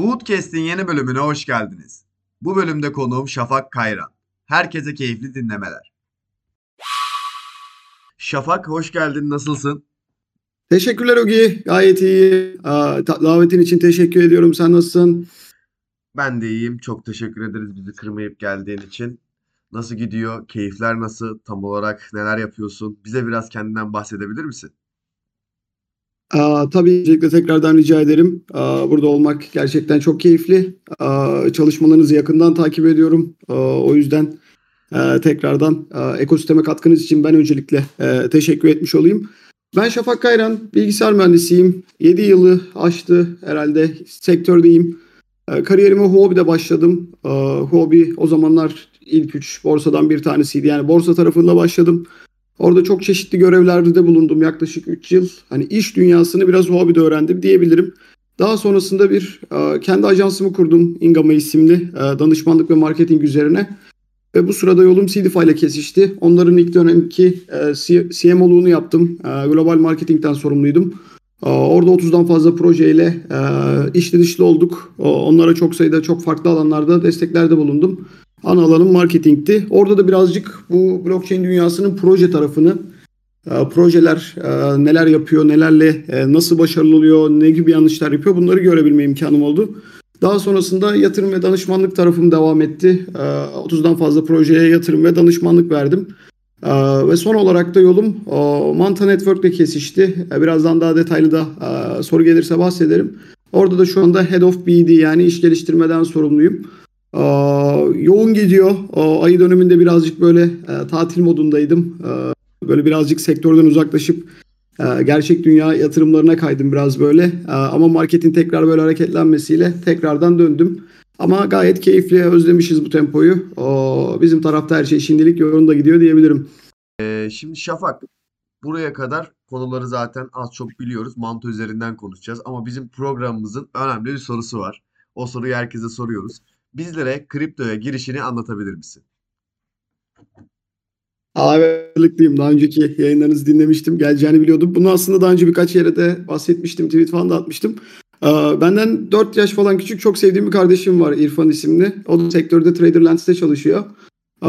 Foodcast'in yeni bölümüne hoş geldiniz. Bu bölümde konuğum Şafak Kayran. Herkese keyifli dinlemeler. Şafak hoş geldin. Nasılsın? Teşekkürler Ogi. Gayet iyi. Davetin için teşekkür ediyorum. Sen nasılsın? Ben de iyiyim. Çok teşekkür ederiz bizi kırmayıp geldiğin için. Nasıl gidiyor? Keyifler nasıl? Tam olarak neler yapıyorsun? Bize biraz kendinden bahsedebilir misin? Aa, tabii öncelikle tekrardan rica ederim. Aa, burada olmak gerçekten çok keyifli. Aa, çalışmalarınızı yakından takip ediyorum. Aa, o yüzden e, tekrardan e, ekosisteme katkınız için ben öncelikle e, teşekkür etmiş olayım. Ben Şafak Kayran, bilgisayar mühendisiyim. 7 yılı aştı herhalde sektördeyim. E, kariyerime Huobi'de başladım. E, Huobi o zamanlar ilk üç borsadan bir tanesiydi. Yani borsa tarafında başladım. Orada çok çeşitli görevlerde bulundum yaklaşık 3 yıl. Hani iş dünyasını biraz Huobi'de öğrendim diyebilirim. Daha sonrasında bir e, kendi ajansımı kurdum Ingama isimli e, danışmanlık ve marketing üzerine. Ve bu sırada yolum Cdify ile kesişti. Onların ilk dönemki e, CMO'luğunu yaptım. E, global marketingten sorumluydum. E, orada 30'dan fazla projeyle e, içli dışlı olduk. Onlara çok sayıda çok farklı alanlarda desteklerde bulundum. Ana alanım marketingti. Orada da birazcık bu blockchain dünyasının proje tarafını, e, projeler e, neler yapıyor, nelerle e, nasıl başarılı oluyor, ne gibi yanlışlar yapıyor bunları görebilme imkanım oldu. Daha sonrasında yatırım ve danışmanlık tarafım devam etti. E, 30'dan fazla projeye yatırım ve danışmanlık verdim. Ve son olarak da yolum Manta Network'le kesişti. Birazdan daha detaylı da soru gelirse bahsederim. Orada da şu anda Head of BD yani iş geliştirmeden sorumluyum. Yoğun gidiyor. Ayı döneminde birazcık böyle e, tatil modundaydım. Böyle birazcık sektörden uzaklaşıp e, gerçek dünya yatırımlarına kaydım biraz böyle. Aa, ama marketin tekrar böyle hareketlenmesiyle tekrardan döndüm. Ama gayet keyifli, özlemişiz bu tempoyu. Bizim tarafta her şey şimdilik yolunda gidiyor diyebilirim. Ee, şimdi Şafak, buraya kadar konuları zaten az çok biliyoruz. Manto üzerinden konuşacağız. Ama bizim programımızın önemli bir sorusu var. O soruyu herkese soruyoruz. Bizlere kriptoya girişini anlatabilir misin? Abi hazırlıklıyım. Daha önceki yayınlarınızı dinlemiştim. Geleceğini biliyordum. Bunu aslında daha önce birkaç yere de bahsetmiştim. Tweet falan da atmıştım. Ee, Benden 4 yaş falan küçük çok sevdiğim bir kardeşim var İrfan isimli. O da sektörde Traderlands'te çalışıyor. Ee,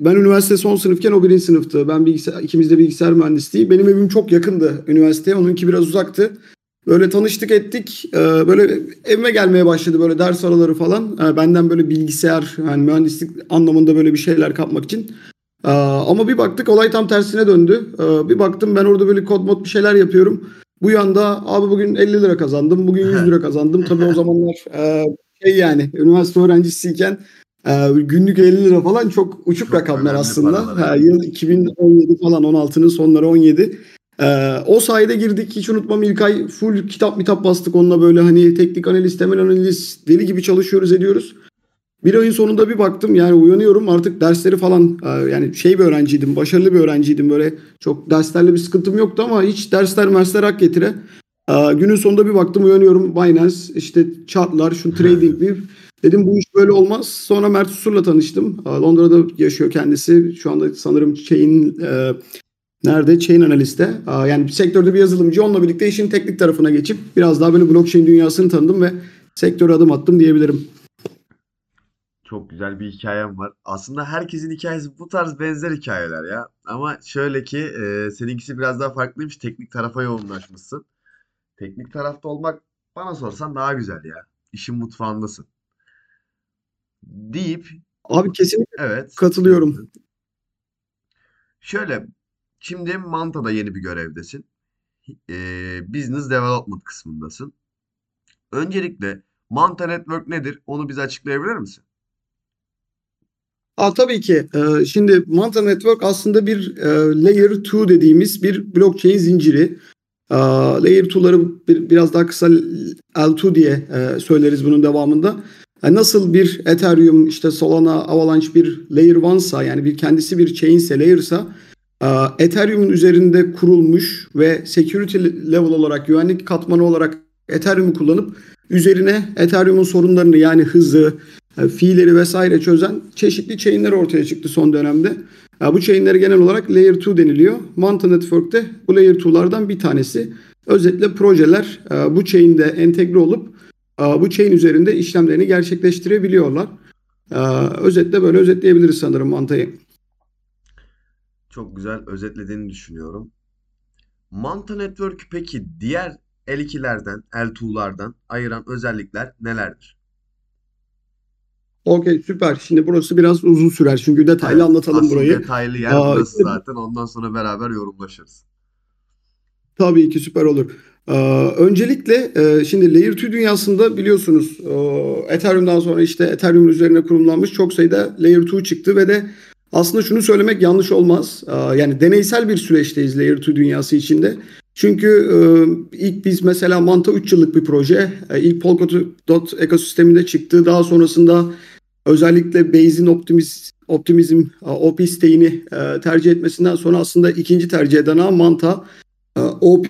Ben üniversite son sınıfken o birinci sınıftı. Ben bilgisayar, ikimiz de bilgisayar mühendisliği. Benim evim çok yakındı üniversiteye. Onunki biraz uzaktı. Böyle tanıştık ettik. Ee, Böyle evime gelmeye başladı böyle ders araları falan. Ee, Benden böyle bilgisayar yani mühendislik anlamında böyle bir şeyler kapmak için. Ee, Ama bir baktık olay tam tersine döndü. Bir baktım ben orada böyle kod mod bir şeyler yapıyorum. Bu yanda abi bugün 50 lira kazandım. Bugün 100 lira kazandım. Tabii o zamanlar e, şey yani üniversite öğrencisiyken e, günlük 50 lira falan çok uçuk Çok rakamlar aslında. Ha, yıl 2017 falan 16'nın sonları 17. Ee, o sayede girdik hiç unutmam ilk ay full kitap mitap bastık onunla böyle hani teknik analiz temel analiz deli gibi çalışıyoruz ediyoruz. Bir ayın sonunda bir baktım yani uyanıyorum artık dersleri falan e, yani şey bir öğrenciydim başarılı bir öğrenciydim böyle çok derslerle bir sıkıntım yoktu ama hiç dersler mersler hak getire. E, günün sonunda bir baktım uyanıyorum Binance işte chartlar şu trading bir dedim bu iş böyle olmaz. Sonra Mert Usur'la tanıştım. E, Londra'da yaşıyor kendisi şu anda sanırım e, Nerede? Chain analiste. Aa, Yani bir sektörde bir yazılımcı. Onunla birlikte işin teknik tarafına geçip biraz daha böyle blockchain dünyasını tanıdım ve sektöre adım attım diyebilirim. Çok güzel bir hikayem var. Aslında herkesin hikayesi bu tarz benzer hikayeler ya. Ama şöyle ki e, seninkisi biraz daha farklıymış. Teknik tarafa yoğunlaşmışsın. Teknik tarafta olmak bana sorsan daha güzel ya. İşin mutfağındasın. Deyip Abi kesinlikle evet. katılıyorum. Şöyle şimdi Manta'da yeni bir görevdesin. E, Business Development kısmındasın. Öncelikle Manta Network nedir? Onu bize açıklayabilir misin? Aa, tabii ki. Ee, şimdi Manta Network aslında bir e, Layer 2 dediğimiz bir blockchain zinciri. Aa, Layer 2'ları bir, biraz daha kısa L2 diye e, söyleriz bunun devamında. Yani nasıl bir Ethereum, işte Solana, Avalanche bir Layer 1'sa yani bir kendisi bir chain'se, layer'sa e, Ethereum'un üzerinde kurulmuş ve security level olarak, güvenlik katmanı olarak Ethereum'u kullanıp üzerine Ethereum'un sorunlarını yani hızı, e, fiilleri vesaire çözen çeşitli chain'ler ortaya çıktı son dönemde. Bu chain'lere genel olarak Layer 2 deniliyor. Manta Network'te bu Layer 2'lardan bir tanesi. Özetle projeler e, bu chain'de entegre olup e, bu chain üzerinde işlemlerini gerçekleştirebiliyorlar. Özetle böyle özetleyebiliriz sanırım mantayı. Çok güzel özetlediğini düşünüyorum. Manta Network peki diğer L2'lerden, L2'lardan ayıran özellikler nelerdir? Okey süper. Şimdi burası biraz uzun sürer çünkü detaylı Evet, anlatalım burayı. detaylı yer Aa, burası zaten. Ondan sonra beraber yorumlaşırız. Tabii ki süper olur. Ee, öncelikle e, şimdi Layer 2 dünyasında biliyorsunuz e, Ethereum'dan sonra işte Ethereum üzerine kurumlanmış çok sayıda Layer 2 çıktı ve de aslında şunu söylemek yanlış olmaz. Ee, yani deneysel bir süreçteyiz Layer 2 dünyası içinde. Çünkü e, ilk biz mesela Manta 3 yıllık bir proje. E, ilk Polkadot ekosisteminde çıktı. Daha sonrasında özellikle Bayes'in optimiz, optimizm, e, OP siteğini e, tercih etmesinden sonra aslında ikinci tercih eden ağ Manta. E, OP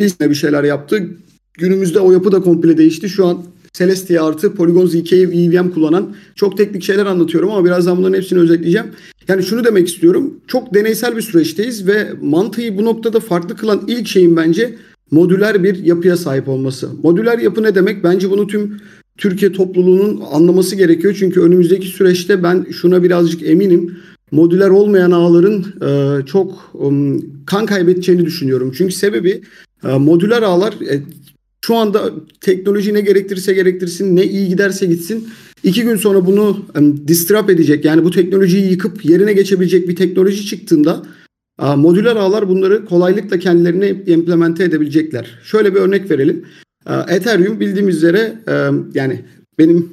bir şeyler yaptı. Günümüzde o yapı da komple değişti. Şu an Celestia artı Polygon ZK EVM kullanan çok teknik şeyler anlatıyorum ama birazdan bunların hepsini özetleyeceğim. Yani şunu demek istiyorum. Çok deneysel bir süreçteyiz ve mantığı bu noktada farklı kılan ilk şeyin bence modüler bir yapıya sahip olması. Modüler yapı ne demek? Bence bunu tüm Türkiye topluluğunun anlaması gerekiyor. Çünkü önümüzdeki süreçte ben şuna birazcık eminim. Modüler olmayan ağların e, çok um, kan kaybedeceğini düşünüyorum. Çünkü sebebi e, modüler ağlar e, şu anda teknoloji ne gerektirirse gerektirsin, ne iyi giderse gitsin. iki gün sonra bunu um, disrupt edecek yani bu teknolojiyi yıkıp yerine geçebilecek bir teknoloji çıktığında e, modüler ağlar bunları kolaylıkla kendilerine implemente edebilecekler. Şöyle bir örnek verelim. E, Ethereum bildiğimiz üzere e, yani benim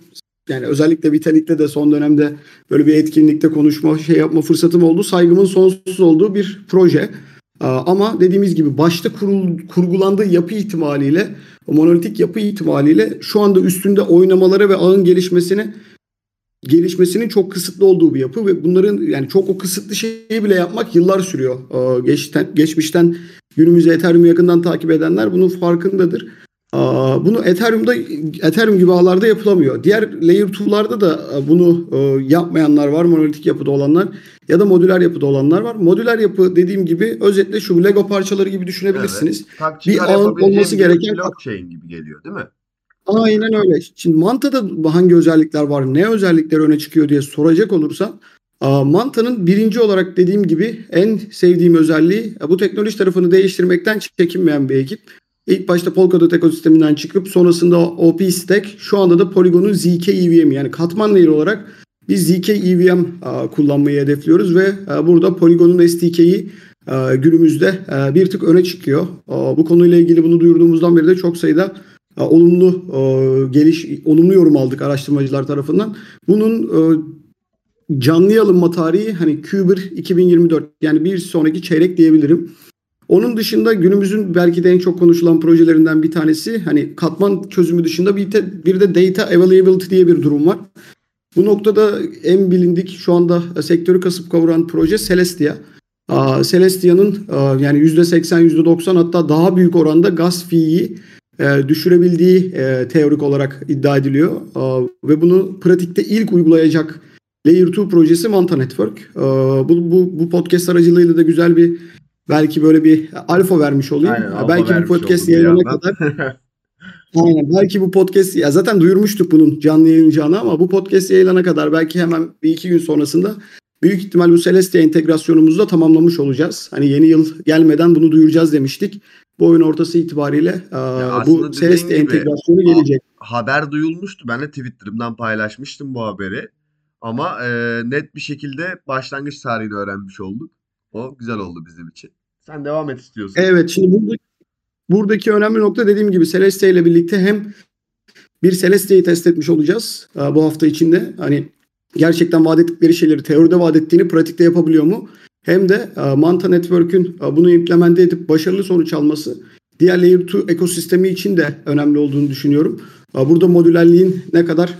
yani özellikle Vitalik'te de son dönemde böyle bir etkinlikte konuşma, şey yapma fırsatım oldu. Saygımın sonsuz olduğu bir proje. Aa, Ama dediğimiz gibi başta kurul, kurgulandığı yapı ihtimaliyle, o monolitik yapı ihtimaliyle şu anda üstünde oynamalara ve ağın gelişmesine gelişmesinin çok kısıtlı olduğu bir yapı ve bunların yani çok o kısıtlı şeyi bile yapmak yıllar sürüyor. Aa, Geçten, geçmişten günümüze Ethereum'u yakından takip edenler bunun farkındadır. Bunu Ethereum'da Ethereum gibi ağlarda yapılamıyor. Diğer layer 2'larda da e, bunu e, yapmayanlar var. Monolitik yapıda olanlar ya da modüler yapıda olanlar var. Modüler yapı dediğim gibi özetle şu Lego parçaları gibi düşünebilirsiniz. Tak Bir ağın olması bir gereken- blockchain gibi geliyor değil mi? Aynen öyle. Şimdi Manta'da hangi özellikler var, ne özellikler öne çıkıyor diye soracak olursan Manta'nın birinci olarak dediğim gibi en sevdiğim özelliği e, bu teknoloji tarafını değiştirmekten çekinmeyen bir ekip. İlk başta Polkadot ekosisteminden çıkıp sonrasında OP Stack şu anda da Polygon'un ZK EVM yani katman layer olarak biz ZK EVM aa, kullanmayı hedefliyoruz ve e, burada Polygon'un SDK'yi e, günümüzde e, bir tık öne çıkıyor. Bu konuyla ilgili bunu duyurduğumuzdan beri de çok sayıda e, olumlu e, geliş olumlu yorum aldık araştırmacılar tarafından. Bunun e, canlı alınma tarihi hani Q1 2024 yani bir sonraki çeyrek diyebilirim. Onun dışında günümüzün belki de en çok konuşulan projelerinden bir tanesi hani katman çözümü dışında bir de, bir de data availability diye bir durum var. Bu noktada en bilindik şu anda sektörü kasıp kavuran proje Celestia. Celestia'nın yani %80 %90 hatta daha büyük oranda gas fee'yi e, düşürebildiği e, teorik olarak iddia ediliyor. Ve bunu pratikte ilk uygulayacak Layer 2 projesi Manta Network. Bu, bu, bu podcast aracılığıyla da güzel bir belki böyle bir alfa vermiş olayım. Aynen, alfa belki bu podcast yandan. kadar Aynen. Belki bu podcast ya zaten duyurmuştuk bunun canlı yayınlanacağını ama bu podcast yayınlanana kadar belki hemen bir iki gün sonrasında büyük ihtimal bu Celestia entegrasyonumuzu da tamamlamış olacağız. Hani yeni yıl gelmeden bunu duyuracağız demiştik. Bu oyun ortası itibariyle aslında bu Celestia gibi, entegrasyonu gelecek. Haber duyulmuştu. Ben de Twitter'ımdan paylaşmıştım bu haberi. Ama e, net bir şekilde başlangıç tarihini öğrenmiş olduk. O güzel oldu bizim için. Sen devam et istiyorsun. Evet şimdi burada, buradaki önemli nokta dediğim gibi Celestia ile birlikte hem bir Celestia'yı test etmiş olacağız e, bu hafta içinde. Hani gerçekten vaat ettikleri şeyleri teoride vaat ettiğini pratikte yapabiliyor mu? Hem de e, Manta Network'ün e, bunu implemente edip başarılı sonuç alması diğer Layer 2 ekosistemi için de önemli olduğunu düşünüyorum. Burada modülerliğin ne kadar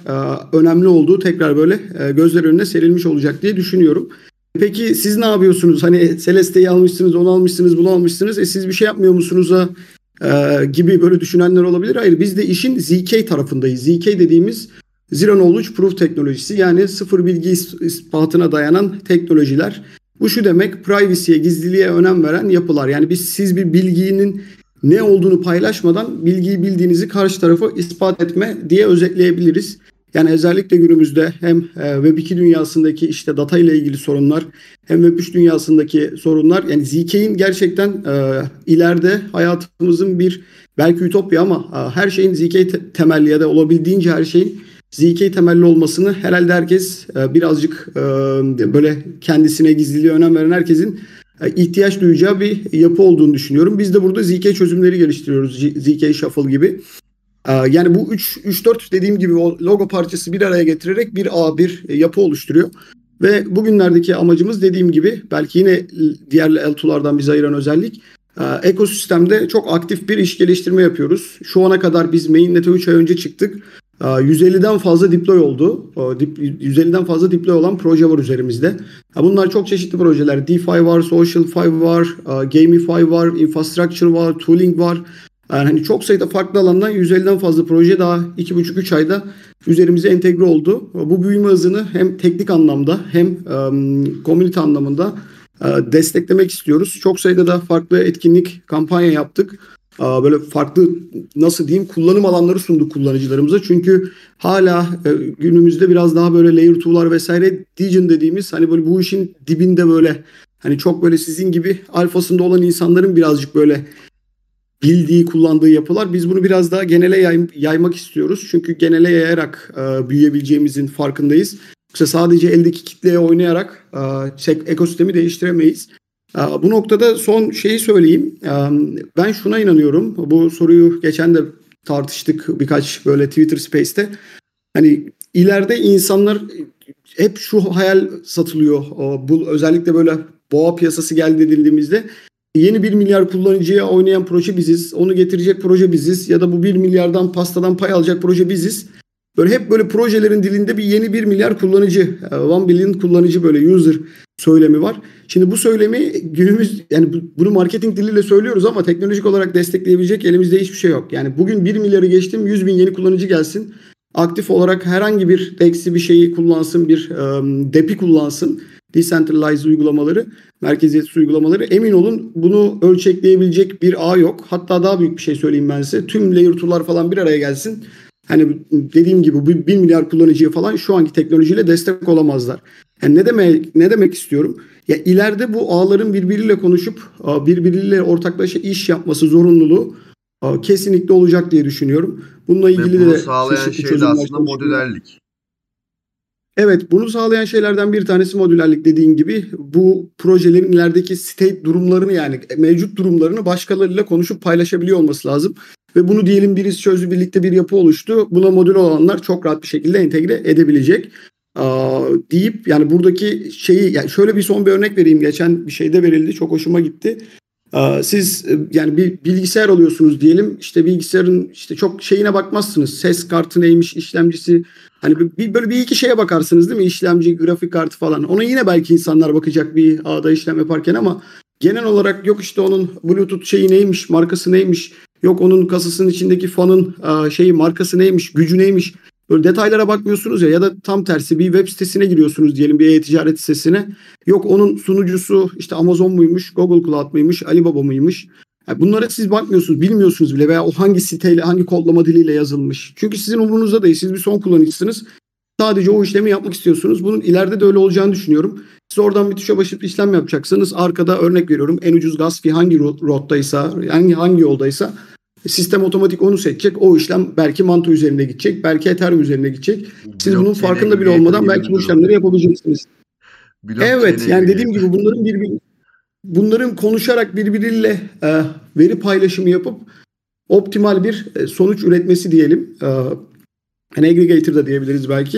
önemli olduğu tekrar böyle gözler önüne serilmiş olacak diye düşünüyorum. Peki siz ne yapıyorsunuz? Hani Celeste'yi almışsınız, onu almışsınız, bunu almışsınız. E siz bir şey yapmıyor musunuz ha? E, gibi böyle düşünenler olabilir. Hayır biz de işin ZK tarafındayız. ZK dediğimiz Zero Knowledge Proof teknolojisi yani sıfır bilgi is- ispatına dayanan teknolojiler. Bu şu demek privacy'ye, gizliliğe önem veren yapılar. Yani biz siz bir bilginin ne olduğunu paylaşmadan bilgiyi bildiğinizi karşı tarafa ispat etme diye özetleyebiliriz. Yani özellikle günümüzde hem e, Web2 dünyasındaki işte data ile ilgili sorunlar hem Web3 dünyasındaki sorunlar yani ZK'in gerçekten e, ileride hayatımızın bir belki ütopya ama e, her şeyin ZK te- temelli ya da olabildiğince her şeyin ZK temelli olmasını herhalde herkes e, birazcık e, böyle kendisine gizliliğe önem veren herkesin e, ihtiyaç duyacağı bir yapı olduğunu düşünüyorum. Biz de burada ZK çözümleri geliştiriyoruz. ZK Shuffle gibi. Ee, Yani bu 3 3 4 dediğim gibi o logo parçası bir araya getirerek bir ağ bir yapı oluşturuyor. Ve bugünlerdeki amacımız dediğim gibi belki yine diğer L2'lardan bizi ayıran özellik e, ekosistemde çok aktif bir iş geliştirme yapıyoruz. Şu ana kadar biz mainnet'e 3 ay önce çıktık. E, 150'den fazla deploy oldu. O dip- 150'den fazla deploy olan proje var üzerimizde. Bunlar çok çeşitli projeler. DeFi var, SocialFi var, e, Gamify var, Infrastructure var, Tooling var. Yani hani çok sayıda farklı alandan 150'den fazla proje daha 2,5-3 ayda üzerimize entegre oldu. Bu büyüme hızını hem teknik anlamda hem um, komünite anlamında e, desteklemek istiyoruz. Çok sayıda da farklı etkinlik, kampanya yaptık. E, Böyle farklı nasıl diyeyim kullanım alanları sunduk kullanıcılarımıza. Çünkü hala e, günümüzde biraz daha böyle layer 2'lar vesaire Degen dediğimiz hani böyle bu işin dibinde böyle hani çok böyle sizin gibi alfasında olan insanların birazcık böyle bildiği, kullandığı yapılar. Biz bunu biraz daha genele yay- yaymak istiyoruz. Çünkü genele yayarak e, büyüyebileceğimizin farkındayız. Yoksa sadece eldeki kitleye oynayarak e, ekosistemi değiştiremeyiz. E, bu noktada son şeyi söyleyeyim. E, ben şuna inanıyorum. Bu soruyu geçen de tartıştık birkaç böyle Twitter Space'te. Hani ileride insanlar hep şu hayal satılıyor. Bu özellikle böyle boğa piyasası geldi edildiğimizde yeni 1 milyar kullanıcıya oynayan proje biziz. Onu getirecek proje biziz. Ya da bu 1 milyardan pastadan pay alacak proje biziz. Böyle hep böyle projelerin dilinde bir yeni 1 milyar kullanıcı, 1 billion kullanıcı böyle user söylemi var. Şimdi bu söylemi günümüz yani bu- bunu marketing diliyle söylüyoruz ama teknolojik olarak destekleyebilecek elimizde hiçbir şey yok. Yani bugün 1 milyarı geçtim 100 bin yeni kullanıcı gelsin. Aktif olarak herhangi bir DEX'i bir şeyi kullansın, bir um, DEP'i kullansın. Decentralized uygulamaları, merkeziyetsiz uygulamaları. Emin olun bunu ölçekleyebilecek bir ağ yok. Hatta daha büyük bir şey söyleyeyim ben size. Tüm layer 2'lar falan bir araya gelsin. Hani dediğim gibi bu 1 milyar kullanıcıya falan şu anki teknolojiyle destek olamazlar. Yani ne demek ne demek istiyorum? Ya ileride bu ağların birbiriyle konuşup birbiriyle ortaklaşa iş yapması zorunluluğu kesinlikle olacak diye düşünüyorum. Bununla Ve ilgili bunu de sağlayan şey de aslında modülerlik. Evet, bunu sağlayan şeylerden bir tanesi modülerlik dediğin gibi bu projelerin ilerideki state durumlarını yani mevcut durumlarını başkalarıyla konuşup paylaşabiliyor olması lazım. Ve bunu diyelim birisi çözdü birlikte bir yapı oluştu. Buna modül olanlar çok rahat bir şekilde entegre edebilecek. Deyip yani buradaki şeyi yani şöyle bir son bir örnek vereyim. Geçen bir şeyde verildi çok hoşuma gitti. Siz e, yani bir bilgisayar alıyorsunuz diyelim. İşte bilgisayarın işte çok şeyine bakmazsınız. Ses kartı neymiş, işlemcisi Hani bir, böyle bir iki şeye bakarsınız değil mi? İşlemci, grafik kartı falan. Ona yine belki insanlar bakacak bir ağda işlem yaparken ama genel olarak yok işte onun Bluetooth şeyi neymiş, markası neymiş, yok onun kasasının içindeki fanın şeyi markası neymiş, gücü neymiş. Böyle detaylara bakmıyorsunuz ya ya da tam tersi bir web sitesine giriyorsunuz diyelim bir e-ticaret sitesine. Yok onun sunucusu işte Amazon muymuş, Google Cloud muymuş, Alibaba mıymış. Yani bunlara siz bakmıyorsunuz, bilmiyorsunuz bile veya o hangi siteyle, hangi kodlama diliyle yazılmış. Çünkü sizin umurunuzda değil. Siz bir son kullanıcısınız. Sadece o işlemi yapmak istiyorsunuz. Bunun ileride de öyle olacağını düşünüyorum. Siz oradan bir tuşa basıp işlem yapacaksınız. Arkada örnek veriyorum en ucuz gaz fee hangi ro- rottaysa, hangi, hangi yoldaysa sistem otomatik onu seçecek. O işlem belki Manto üzerinde gidecek, belki Ethereum üzerine gidecek. Siz bunun Blockchain'e farkında bile olmadan belki bu işlemleri yapabileceksiniz. Blockchain'e Evet yani dediğim gibi bunların birbiri bunların konuşarak birbiriyle e, veri paylaşımı yapıp optimal bir e, sonuç üretmesi diyelim. E, hani aggregator da diyebiliriz belki.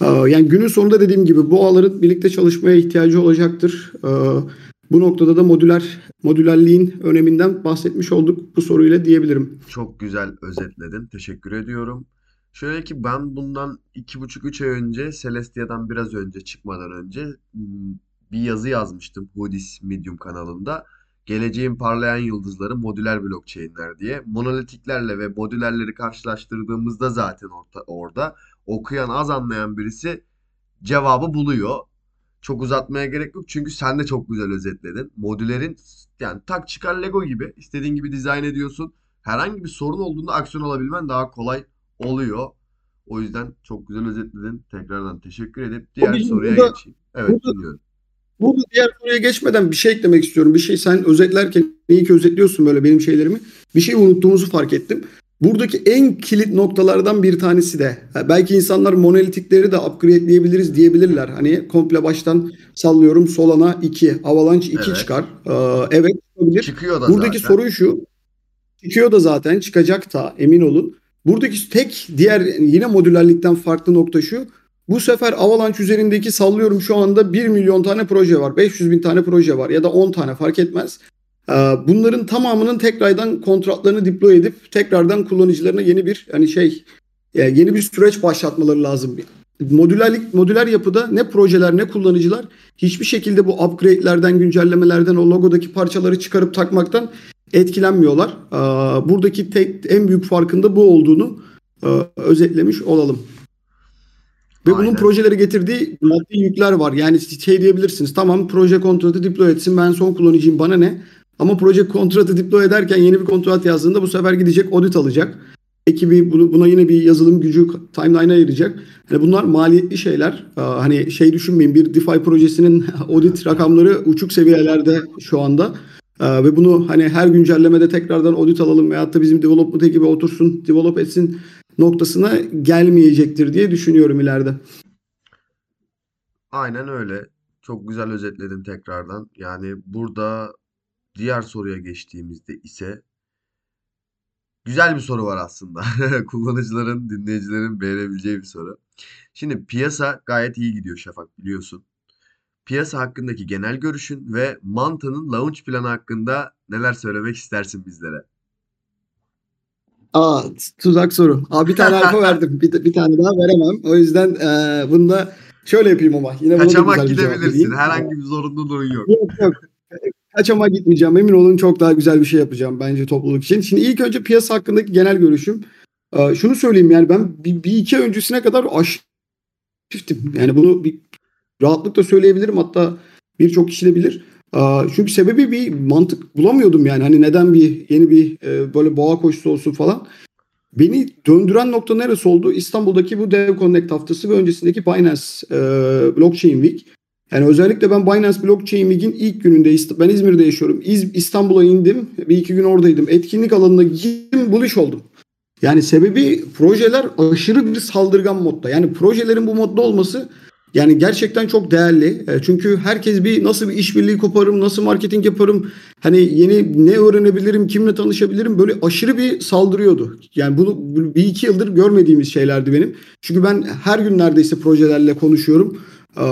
E, yani günün sonunda dediğim gibi bu ağların birlikte çalışmaya ihtiyacı olacaktır. E, bu noktada da modüler modülerliğin öneminden bahsetmiş olduk bu soruyla diyebilirim. Çok güzel özetledin. Teşekkür ediyorum. Şöyle ki ben bundan iki buçuk üç ay önce Celestia'dan biraz önce çıkmadan önce m, bir yazı yazmıştım Hoodis Medium kanalında. Geleceğin parlayan yıldızları modüler blockchain'ler diye. Monolitiklerle ve modülerleri karşılaştırdığımızda zaten orta, orada okuyan az anlayan birisi cevabı buluyor. Çok uzatmaya gerek yok çünkü sen de çok güzel özetledin. Modülerin yani tak çıkar Lego gibi istediğin gibi dizayn ediyorsun. Herhangi bir sorun olduğunda aksiyon alabilmen daha kolay oluyor. O yüzden çok güzel özetledin. Tekrardan teşekkür edip diğer bizim soruya burada- geçeyim. Evet burada- dinliyorum. Burada diğer soruya geçmeden bir şey eklemek istiyorum. Bir şey sen özetlerken iyi ki özetliyorsun böyle benim şeylerimi. Bir şey unuttuğumuzu fark ettim. Buradaki en kilit noktalardan bir tanesi de belki insanlar monolitikleri de upgrade'leyebiliriz diyebilirler. Hani komple baştan sallıyorum Solana 2, Avalanche 2 Evet. çıkar. Ee, evet olabilir. Çıkıyor da Buradaki zaten. soru şu. Çıkıyor da zaten çıkacak da emin olun. Buradaki tek diğer yine modülerlikten farklı nokta şu. Bu sefer Avalanche üzerindeki sallıyorum şu anda 1 milyon tane proje var. 500 bin tane proje var ya da 10 tane fark etmez. Ee, Bunların tamamının tekrardan kontratlarını deploy edip tekrardan kullanıcılarına yeni bir hani şey e, yeni bir süreç başlatmaları lazım. Modülerlik modüler yapıda ne projeler ne kullanıcılar hiçbir şekilde bu upgrade'lerden güncellemelerden o logodaki parçaları çıkarıp takmaktan etkilenmiyorlar. Aa, Buradaki tek en büyük farkında bu olduğunu e, özetlemiş olalım. Ve bunun Aynen. projelere getirdiği maddi yükler var. Yani şey diyebilirsiniz. Tamam proje kontratı deploy etsin. Ben son kullanıcıyım bana ne? Ama proje kontratı deploy ederken yeni bir kontrat yazdığında bu sefer gidecek audit alacak. Ekibi bunu, buna yine bir yazılım gücü timeline'a ayıracak. Hani bunlar maliyetli şeyler. Aa, Hani şey düşünmeyin bir DeFi projesinin audit rakamları uçuk seviyelerde şu anda. Aa, Ve bunu hani her güncellemede tekrardan audit alalım veyahut da bizim development ekibi otursun, develop etsin noktasına gelmeyecektir diye düşünüyorum ileride. Aynen öyle. Çok güzel özetledin tekrardan. Yani burada diğer soruya geçtiğimizde ise güzel bir soru var aslında. Kullanıcıların, dinleyicilerin beğenebileceği bir soru. Şimdi piyasa gayet iyi gidiyor Şafak biliyorsun. Piyasa hakkındaki genel görüşün ve Manta'nın launch planı hakkında neler söylemek istersin bizlere? Aa tuzak soru. Aa, bir tane alfa verdim. Bir, bir tane daha veremem. O yüzden eee bunda şöyle yapayım ama. Yine da Kaçamak gidebilirsin. Herhangi bir zorunluluğun yok. Yok yok. Kaçama gitmeyeceğim. Emin olun çok daha güzel bir şey yapacağım bence topluluk için. Şimdi ilk önce piyasa hakkındaki genel görüşüm. Ee, şunu söyleyeyim yani ben bir, bir iki öncesine kadar aşiftim. Yani bunu bir rahatlıkla söyleyebilirim. Hatta birçok kişi de bilir. Ee, çünkü sebebi bir mantık bulamıyordum yani. Hani neden bir yeni bir e, böyle boğa koşusu olsun falan. Beni döndüren nokta neresi oldu? İstanbul'daki bu Dev Connect haftası ve öncesindeki Binance e, Blockchain Week. Yani özellikle ben Binance Blockchain Week'in ilk gününde ben İzmir'de yaşıyorum. İstanbul'a indim. Bir iki gün oradaydım. Etkinlik alanına gittim. Bullish oldum. Yani sebebi projeler aşırı bir saldırgan modda. Yani projelerin bu modda olması yani gerçekten çok değerli. E, Çünkü herkes bir nasıl bir işbirliği koparım, nasıl marketing yaparım, hani yeni ne öğrenebilirim, kimle tanışabilirim böyle aşırı bir saldırıyordu. Yani bunu bir iki yıldır görmediğimiz şeylerdi benim. Çünkü ben her gün neredeyse projelerle konuşuyorum. Ee,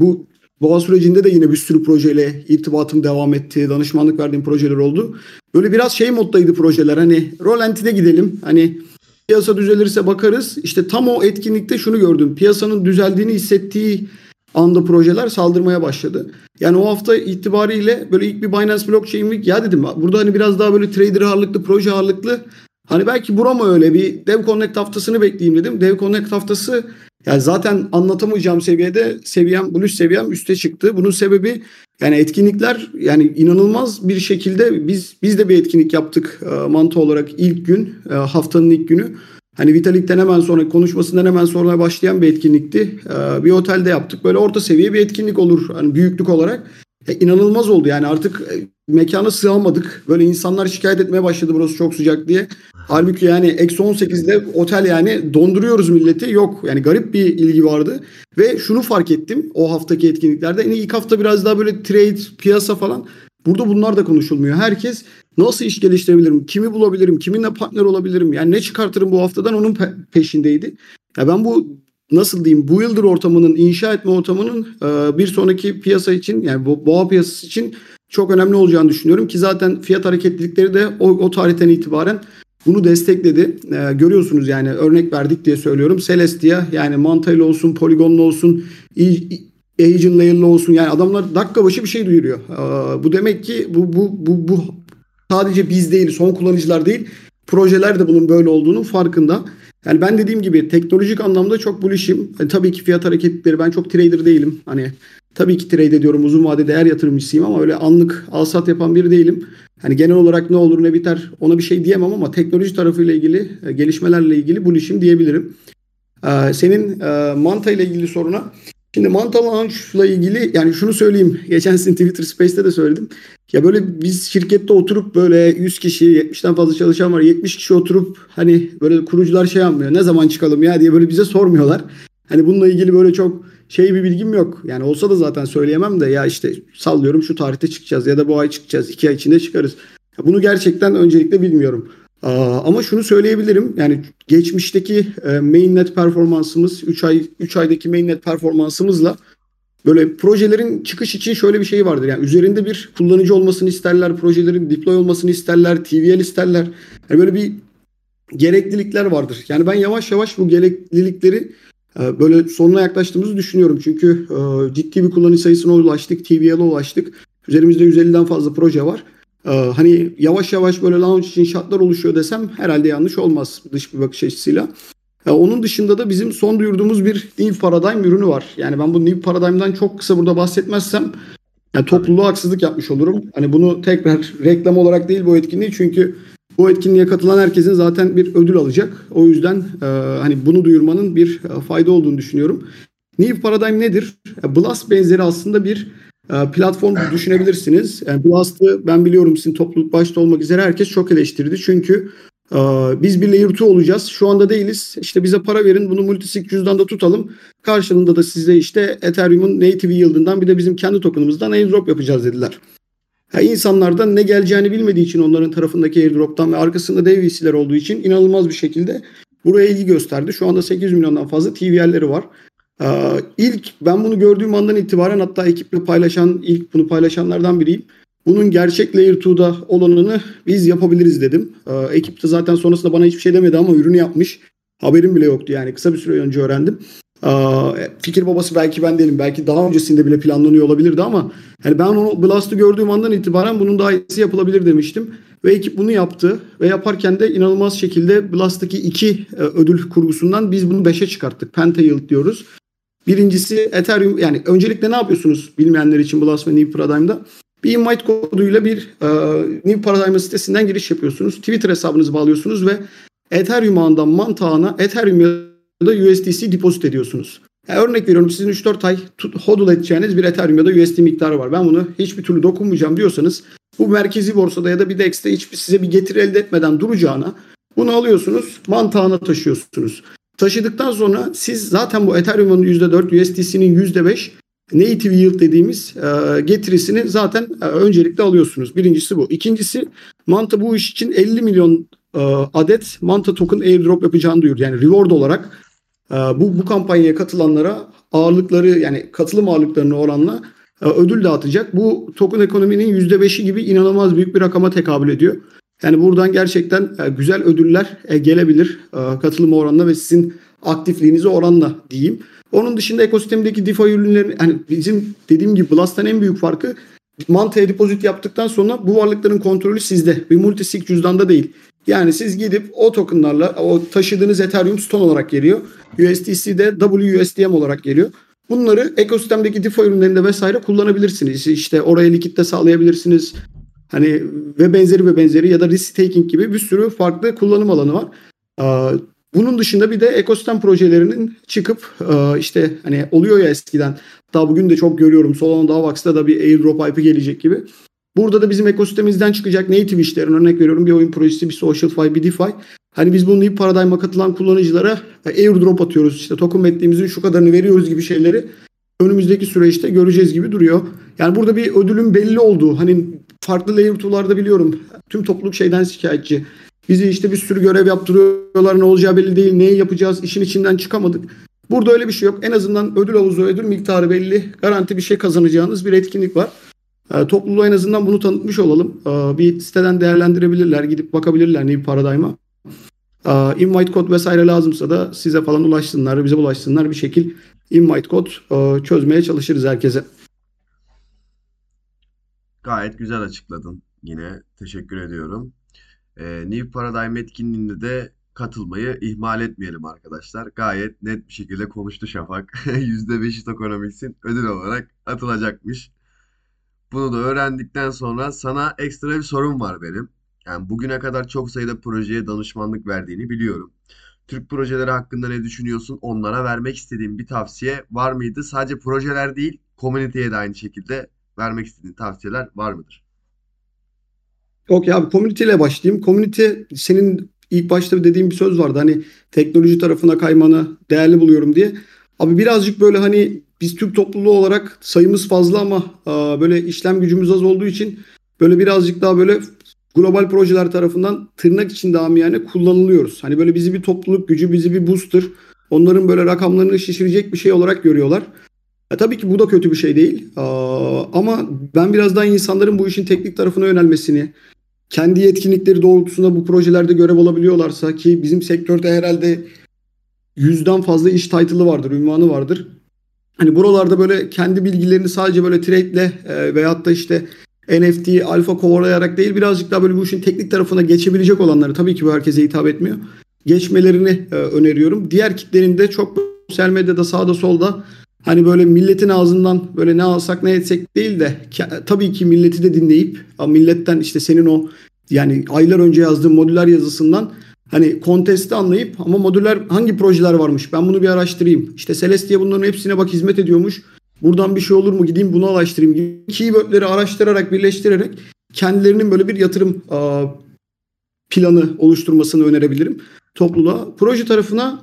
bu Boğa sürecinde de yine bir sürü projeyle irtibatım devam etti. Danışmanlık verdiğim projeler oldu. Böyle biraz şey moddaydı projeler. Hani rolantide gidelim. Hani piyasa düzelirse bakarız. İşte tam o etkinlikte şunu gördüm. Piyasanın düzeldiğini hissettiği anda projeler saldırmaya başladı. Yani o hafta itibariyle böyle ilk bir Binance Blockchain Week ya dedim burada hani biraz daha böyle trader ağırlıklı, proje ağırlıklı. Hani belki burama öyle bir Dev Connect haftasını bekleyeyim dedim. Dev Connect haftası yani zaten anlatamayacağım seviyede seviyem, buluş seviyem üste çıktı. Bunun sebebi yani etkinlikler yani inanılmaz bir şekilde biz biz de bir etkinlik yaptık e, mantı olarak ilk gün e, haftanın ilk günü. Hani Vitalik'ten hemen sonra konuşmasından hemen sonra başlayan bir etkinlikti. E, bir otelde yaptık. Böyle orta seviye bir etkinlik olur hani büyüklük olarak. E, inanılmaz oldu yani artık e, mekana sığamadık. Böyle insanlar şikayet etmeye başladı burası çok sıcak diye. Halbuki yani eksi 18'de otel yani donduruyoruz milleti. Yok yani garip bir ilgi vardı. Ve şunu fark ettim o haftaki etkinliklerde. Yani ilk hafta biraz daha böyle trade, piyasa falan. Burada bunlar da konuşulmuyor. Herkes nasıl iş geliştirebilirim, kimi bulabilirim, kiminle partner olabilirim, yani ne çıkartırım bu haftadan onun pe- peşindeydi. Ya ben bu nasıl diyeyim bu yıldır ortamının, inşa etme ortamının e, bir sonraki piyasa için yani bu boğa piyasası için çok önemli olacağını düşünüyorum ki zaten fiyat hareketlilikleri de o, o tarihten itibaren bunu destekledi. Ee, görüyorsunuz yani örnek verdik diye söylüyorum. Celestia yani Manta'yla olsun, Polygon'la olsun, Agent Layer'la olsun yani adamlar dakika başı bir şey duyuruyor. Ee, bu demek ki bu, bu, bu, bu sadece biz değil, son kullanıcılar değil, projeler de bunun böyle olduğunun farkında. Yani ben dediğim gibi teknolojik anlamda çok bullish'im. Yani tabii ki fiyat hareketleri ben çok trader değilim. Hani Tabii ki trade ediyorum. Uzun vade değer yatırımcısıyım ama öyle anlık al-sat yapan biri değilim. Hani genel olarak ne olur ne biter ona bir şey diyemem ama teknoloji tarafıyla ilgili, e, gelişmelerle ilgili bu işim diyebilirim. Ee, senin e, Manta ile ilgili soruna Şimdi Manta Launch'la ilgili yani şunu söyleyeyim. Geçen sizin Twitter Space'te de söyledim. Ya böyle biz şirkette oturup böyle 100 kişi 70'ten fazla çalışan var. 70 kişi oturup hani böyle kurucular şey yapmıyor. Ne zaman çıkalım ya diye böyle bize sormuyorlar. Hani bununla ilgili böyle çok şey bir bilgim yok. Yani olsa da zaten söyleyemem de ya işte sallıyorum şu tarihte çıkacağız ya da bu ay çıkacağız. iki ay içinde çıkarız. Bunu gerçekten öncelikle bilmiyorum. Ama şunu söyleyebilirim. Yani geçmişteki e, mainnet performansımız 3 ay 3 aydaki mainnet performansımızla böyle projelerin çıkış için şöyle bir şey vardır. Yani üzerinde bir kullanıcı olmasını isterler, projelerin deploy olmasını isterler, TVL isterler. Yani böyle bir gereklilikler vardır. Yani ben yavaş yavaş bu gereklilikleri e, böyle sonuna yaklaştığımızı düşünüyorum. Çünkü e, ciddi bir kullanıcı sayısına ulaştık, TVL'e ulaştık. Üzerimizde 150'den fazla proje var. Ee, hani yavaş yavaş böyle launch için şartlar oluşuyor desem herhalde yanlış olmaz dış bir bakış açısıyla. Onun dışında da bizim son duyurduğumuz bir New Paradigm ürünü var. Yani ben bu New Paradigm'dan çok kısa burada bahsetmezsem yani topluluğa haksızlık yapmış olurum. Hani bunu tekrar reklam olarak değil bu etkinliği çünkü bu etkinliğe katılan herkesin zaten bir ödül alacak. O yüzden e, hani bunu duyurmanın bir e, fayda olduğunu düşünüyorum. New Paradigm nedir? Blast benzeri aslında bir ee, platform düşünebilirsiniz. Yani Blast'ı ben biliyorum sizin topluluk başta olmak üzere herkes çok eleştirdi. Çünkü e, biz bir layer 2 olacağız. Şu anda değiliz. İşte bize para verin bunu multisig cüzdanda tutalım. Karşılığında da size işte Ethereum'un native yield'ından bir de bizim kendi token'ımızdan airdrop yapacağız dediler. Ha, insanlardan ne geleceğini bilmediği için onların tarafındaki airdrop'tan ve arkasında dev VC'ler olduğu için inanılmaz bir şekilde buraya ilgi gösterdi. Şu anda 800 milyondan fazla TVL'leri var. Ee, ilk ben bunu gördüğüm andan itibaren hatta ekiple paylaşan ilk bunu paylaşanlardan biriyim. Bunun gerçek Layer 2'da olanını biz yapabiliriz dedim. Ee, ekip de zaten sonrasında bana hiçbir şey demedi ama ürünü yapmış. Haberim bile yoktu yani kısa bir süre önce öğrendim. Ee, fikir babası belki ben değilim. Belki daha öncesinde bile planlanıyor olabilirdi ama yani ben onu Blast'ı gördüğüm andan itibaren bunun daha iyisi yapılabilir demiştim. Ve ekip bunu yaptı ve yaparken de inanılmaz şekilde Blast'taki iki e, ödül kurgusundan biz bunu 5'e çıkarttık. Pentayield diyoruz. Birincisi Ethereum yani öncelikle ne yapıyorsunuz bilmeyenler için Blast ve New Paradigm'da? Bir invite koduyla bir e, New Paradigm sitesinden giriş yapıyorsunuz. Twitter hesabınızı bağlıyorsunuz ve Ethereum ağından mantağına Ethereum ya da USDC depozit ediyorsunuz. Yani örnek veriyorum sizin 3-4 ay hodl edeceğiniz bir Ethereum ya da USD miktarı var. Ben bunu hiçbir türlü dokunmayacağım diyorsanız bu merkezi borsada ya da bir DEX'te hiçbir size bir getiri elde etmeden duracağına bunu alıyorsunuz mantağına taşıyorsunuz. Taşıdıktan sonra siz zaten bu Ethereum'un %4, USDC'nin %5 native yield dediğimiz e, getirisini zaten e, öncelikle alıyorsunuz. Birincisi bu. İkincisi Manta bu iş için 50 milyon e, adet Manta token airdrop yapacağını duyurdu. Yani reward olarak bu, bu kampanyaya katılanlara ağırlıkları yani katılım ağırlıklarını oranla ödül dağıtacak. Bu token ekonominin %5'i gibi inanılmaz büyük bir rakama tekabül ediyor. Yani buradan gerçekten güzel ödüller gelebilir katılım oranına ve sizin aktifliğinize oranla diyeyim. Onun dışında ekosistemdeki DeFi ürünlerin hani bizim dediğim gibi Blast'tan en büyük farkı Manta'ya depozit yaptıktan sonra bu varlıkların kontrolü sizde. Bir multisig cüzdanda değil. Yani siz gidip o tokenlarla o taşıdığınız Ethereum stone olarak geliyor. USDC'de WUSDM olarak geliyor. Bunları ekosistemdeki DeFi ürünlerinde vesaire kullanabilirsiniz. İşte oraya likitte sağlayabilirsiniz. Hani ve benzeri ve benzeri ya da risk taking gibi bir sürü farklı kullanım alanı var. Bunun dışında bir de ekosistem projelerinin çıkıp işte hani oluyor ya eskiden. Daha bugün de çok görüyorum. Solana Davax'ta da bir airdrop hype'ı gelecek gibi. Burada da bizim ekosistemimizden çıkacak native işlerin örnek veriyorum bir oyun projesi, bir social fi, bir DeFi. Hani biz bunu Paradigm'a katılan kullanıcılara airdrop atıyoruz. işte token mettiğimizin şu kadarını veriyoruz gibi şeyleri önümüzdeki süreçte göreceğiz gibi duruyor. Yani burada bir ödülün belli olduğu hani farklı layer 2'larda biliyorum. Tüm topluluk şeyden şikayetçi. Bizi işte bir sürü görev yaptırıyorlar ne olacağı belli değil. Neyi yapacağız işin içinden çıkamadık. Burada öyle bir şey yok. En azından ödül havuzu, ödül miktarı belli. Garanti bir şey kazanacağınız bir etkinlik var. E, topluluğa en azından bunu tanıtmış olalım. E, bir siteden değerlendirebilirler. Gidip bakabilirler New Paradigm'a. E, invite kod vesaire lazımsa da size falan ulaşsınlar. Bize ulaşsınlar. Bir şekil invite kod e, çözmeye çalışırız herkese. Gayet güzel açıkladın yine. Teşekkür ediyorum. Ee, New Paradigm etkinliğinde de katılmayı ihmal etmeyelim arkadaşlar. Gayet net bir şekilde konuştu Şafak. %5'i Tokenomics'in ödül olarak atılacakmış. Bunu da öğrendikten sonra sana ekstra bir sorum var benim. Yani bugüne kadar çok sayıda projeye danışmanlık verdiğini biliyorum. Türk projeleri hakkında ne düşünüyorsun? Onlara vermek istediğin bir tavsiye var mıydı? Sadece projeler değil, komüniteye de aynı şekilde vermek istediğin tavsiyeler var mıdır? Okey abi community ile başlayayım. Community senin ilk başta dediğin bir söz vardı. Hani teknoloji tarafına kaymanı değerli buluyorum diye. Abi birazcık böyle hani biz Türk topluluğu olarak sayımız fazla ama aa, böyle işlem gücümüz az olduğu için böyle birazcık daha böyle global projeler tarafından tırnak içinde amiyane kullanılıyoruz. Hani böyle bizi bir topluluk gücü, bizi bir booster, onların böyle rakamlarını şişirecek bir şey olarak görüyorlar. E, tabii ki bu da kötü bir şey değil. Aa, ama ben biraz daha insanların bu işin teknik tarafına yönelmesini, kendi yetkinlikleri doğrultusunda bu projelerde görev alabiliyorlarsa ki bizim sektörde herhalde yüzden fazla iş title'ı vardır, ünvanı vardır. Hani buralarda böyle kendi bilgilerini sadece böyle trade'le e, veyahut da işte NFT, alfa kovalayarak değil birazcık daha böyle bu işin teknik tarafına geçebilecek olanları tabii ki bu herkese hitap etmiyor. Geçmelerini e, öneriyorum. Diğer kitlenin de çok sosyal medyada sağda solda hani böyle milletin ağzından böyle ne alsak ne etsek değil de tabii ki milleti de dinleyip milletten işte senin o yani aylar önce yazdığın modüler yazısından hani kontesti anlayıp ama modüler hangi projeler varmış ben bunu bir araştırayım. İşte Celestia bunların hepsine bak hizmet ediyormuş. Buradan bir şey olur mu gideyim bunu araştırayım gibi keywordleri araştırarak birleştirerek kendilerinin böyle bir yatırım planı oluşturmasını önerebilirim topluluğa. Proje tarafına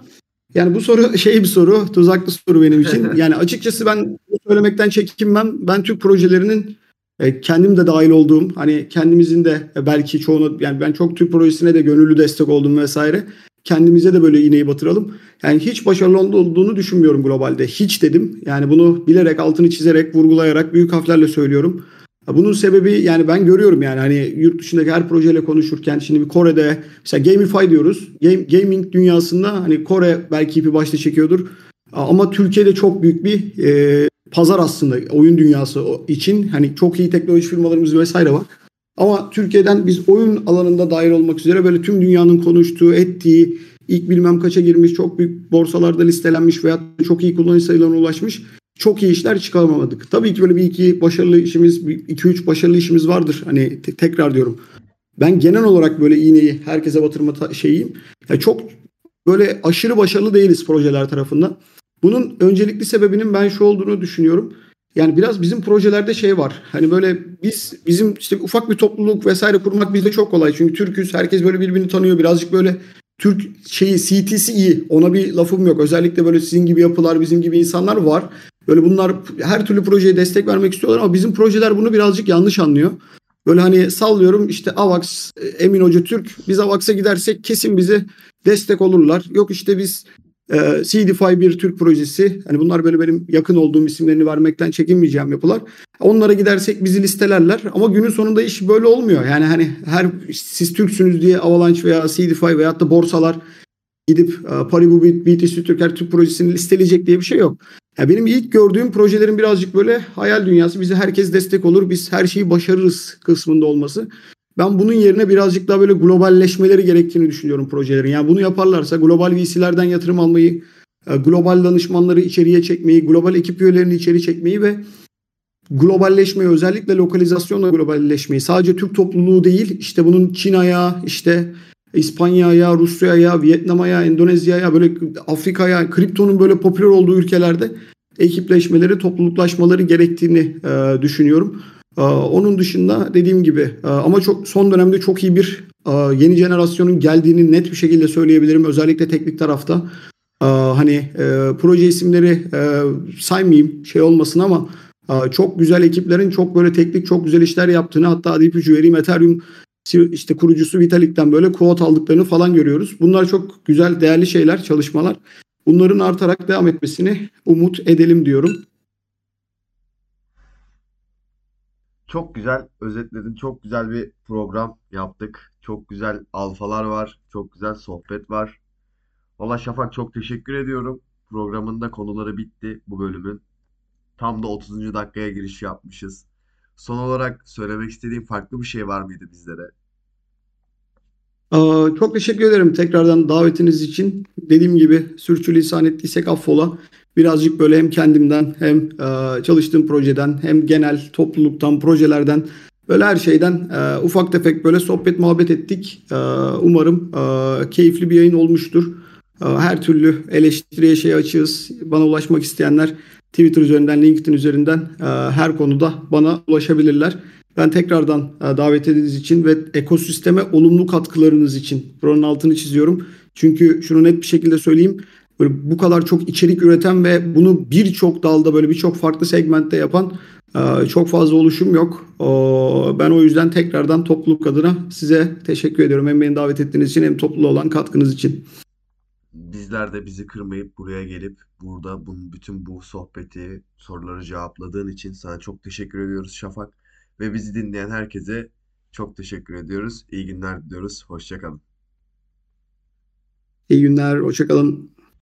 yani bu soru şey bir soru, tuzaklı soru benim için. Yani açıkçası ben söylemekten çekinmem. Ben Türk projelerinin e, kendim de dahil olduğum, hani kendimizin de e, belki çoğunu, yani ben çok Türk projesine de gönüllü destek oldum vesaire. Kendimize de böyle iğneyi batıralım. Yani hiç başarılı olduğunu düşünmüyorum globalde. Hiç dedim. Yani bunu bilerek, altını çizerek, vurgulayarak, büyük harflerle söylüyorum. Bunun sebebi yani ben görüyorum yani hani yurt dışındaki her projeyle konuşurken şimdi bir Kore'de mesela Gamify diyoruz. Game, gaming dünyasında hani Kore belki ipi başta çekiyordur. Ama Türkiye'de çok büyük bir e, pazar aslında oyun dünyası için. Hani çok iyi teknoloji firmalarımız vesaire var. Ama Türkiye'den biz oyun alanında dair olmak üzere böyle tüm dünyanın konuştuğu, ettiği, ilk bilmem kaça girmiş, çok büyük borsalarda listelenmiş veya çok iyi kullanıcı sayılarına ulaşmış çok iyi işler çıkaramadık. Tabii ki böyle bir iki başarılı işimiz, iki üç başarılı işimiz vardır. Hani te- tekrar diyorum. Ben genel olarak böyle iğneyi herkese batırma ta- şeyiyim. Ya çok böyle aşırı başarılı değiliz projeler tarafından. Bunun öncelikli sebebinin ben şu olduğunu düşünüyorum. Yani biraz bizim projelerde şey var. Hani böyle biz bizim işte ufak bir topluluk vesaire kurmak bizde çok kolay. Çünkü Türk'üz. Herkes böyle birbirini tanıyor. Birazcık böyle Türk şeyi CT'si iyi. Ona bir lafım yok. Özellikle böyle sizin gibi yapılar, bizim gibi insanlar var. Böyle bunlar her türlü projeye destek vermek istiyorlar ama bizim projeler bunu birazcık yanlış anlıyor. Böyle hani sallıyorum işte AVAX, Emin Hoca Türk. Biz AVAX'a gidersek kesin bize destek olurlar. Yok işte biz e, CDFI bir Türk projesi. Hani bunlar böyle benim yakın olduğum isimlerini vermekten çekinmeyeceğim yapılar. Onlara gidersek bizi listelerler. Ama günün sonunda iş böyle olmuyor. Yani hani her siz Türksünüz diye Avalanche veya CDFI veyahut da borsalar gidip e, Paribu BTC Türker Türk projesini listeleyecek diye bir şey yok. Ya benim ilk gördüğüm projelerin birazcık böyle hayal dünyası. Bize herkes destek olur. Biz her şeyi başarırız kısmında olması. Ben bunun yerine birazcık daha böyle globalleşmeleri gerektiğini düşünüyorum projelerin. Yani bunu yaparlarsa global VC'lerden yatırım almayı, e, global danışmanları içeriye çekmeyi, global ekip üyelerini içeri çekmeyi ve globalleşmeyi özellikle lokalizasyonla globalleşmeyi sadece Türk topluluğu değil işte bunun Çin işte İspanya'ya, Rusya'ya, Vietnam'a, Endonezya'ya, böyle Afrika'ya, kriptonun böyle popüler olduğu ülkelerde ekipleşmeleri, topluluklaşmaları gerektiğini e, düşünüyorum. E, onun dışında dediğim gibi e, ama çok son dönemde çok iyi bir e, yeni jenerasyonun geldiğini net bir şekilde söyleyebilirim. Özellikle teknik tarafta. E, hani e, proje isimleri e, saymayayım şey olmasın ama e, çok güzel ekiplerin çok böyle teknik çok güzel işler yaptığını hatta ipucu vereyim Ethereum işte kurucusu Vitalik'ten böyle quote aldıklarını falan görüyoruz. Bunlar çok güzel, değerli şeyler, çalışmalar. Bunların artarak devam etmesini umut edelim diyorum. Çok güzel özetledin. Çok güzel bir program yaptık. Çok güzel alfalar var. Çok güzel sohbet var. Valla Şafak çok teşekkür ediyorum. Programın da konuları bitti bu bölümün. Tam da 30. dakikaya giriş yapmışız. Son olarak söylemek istediğim farklı bir şey var mıydı bizlere? Aa, çok teşekkür ederim tekrardan davetiniz için. Dediğim gibi sürçülisan ettiysek affola. Birazcık böyle hem kendimden hem e, çalıştığım projeden hem genel topluluktan, projelerden böyle her şeyden e, ufak tefek böyle sohbet muhabbet ettik. E, umarım e, keyifli bir yayın olmuştur. E, her türlü eleştiriye şey açığız. Bana ulaşmak isteyenler Twitter üzerinden, LinkedIn üzerinden e, her konuda bana ulaşabilirler. Ben tekrardan e, davet edildiğiniz için ve ekosisteme olumlu katkılarınız için buranın altını çiziyorum. Çünkü şunu net bir şekilde söyleyeyim. Böyle bu kadar çok içerik üreten ve bunu birçok dalda böyle birçok farklı segmentte yapan e, çok fazla oluşum yok. O, Ben o yüzden tekrardan topluluk adına size teşekkür ediyorum. Hem beni davet ettiğiniz için hem topluluğa olan katkınız için. Bizler de bizi kırmayıp buraya gelip burada bunun bütün bu sohbeti, soruları cevapladığın için sana çok teşekkür ediyoruz Şafak. Ve bizi dinleyen herkese çok teşekkür ediyoruz. İyi günler diliyoruz. Hoşça kalın. İyi günler, hoşça kalın.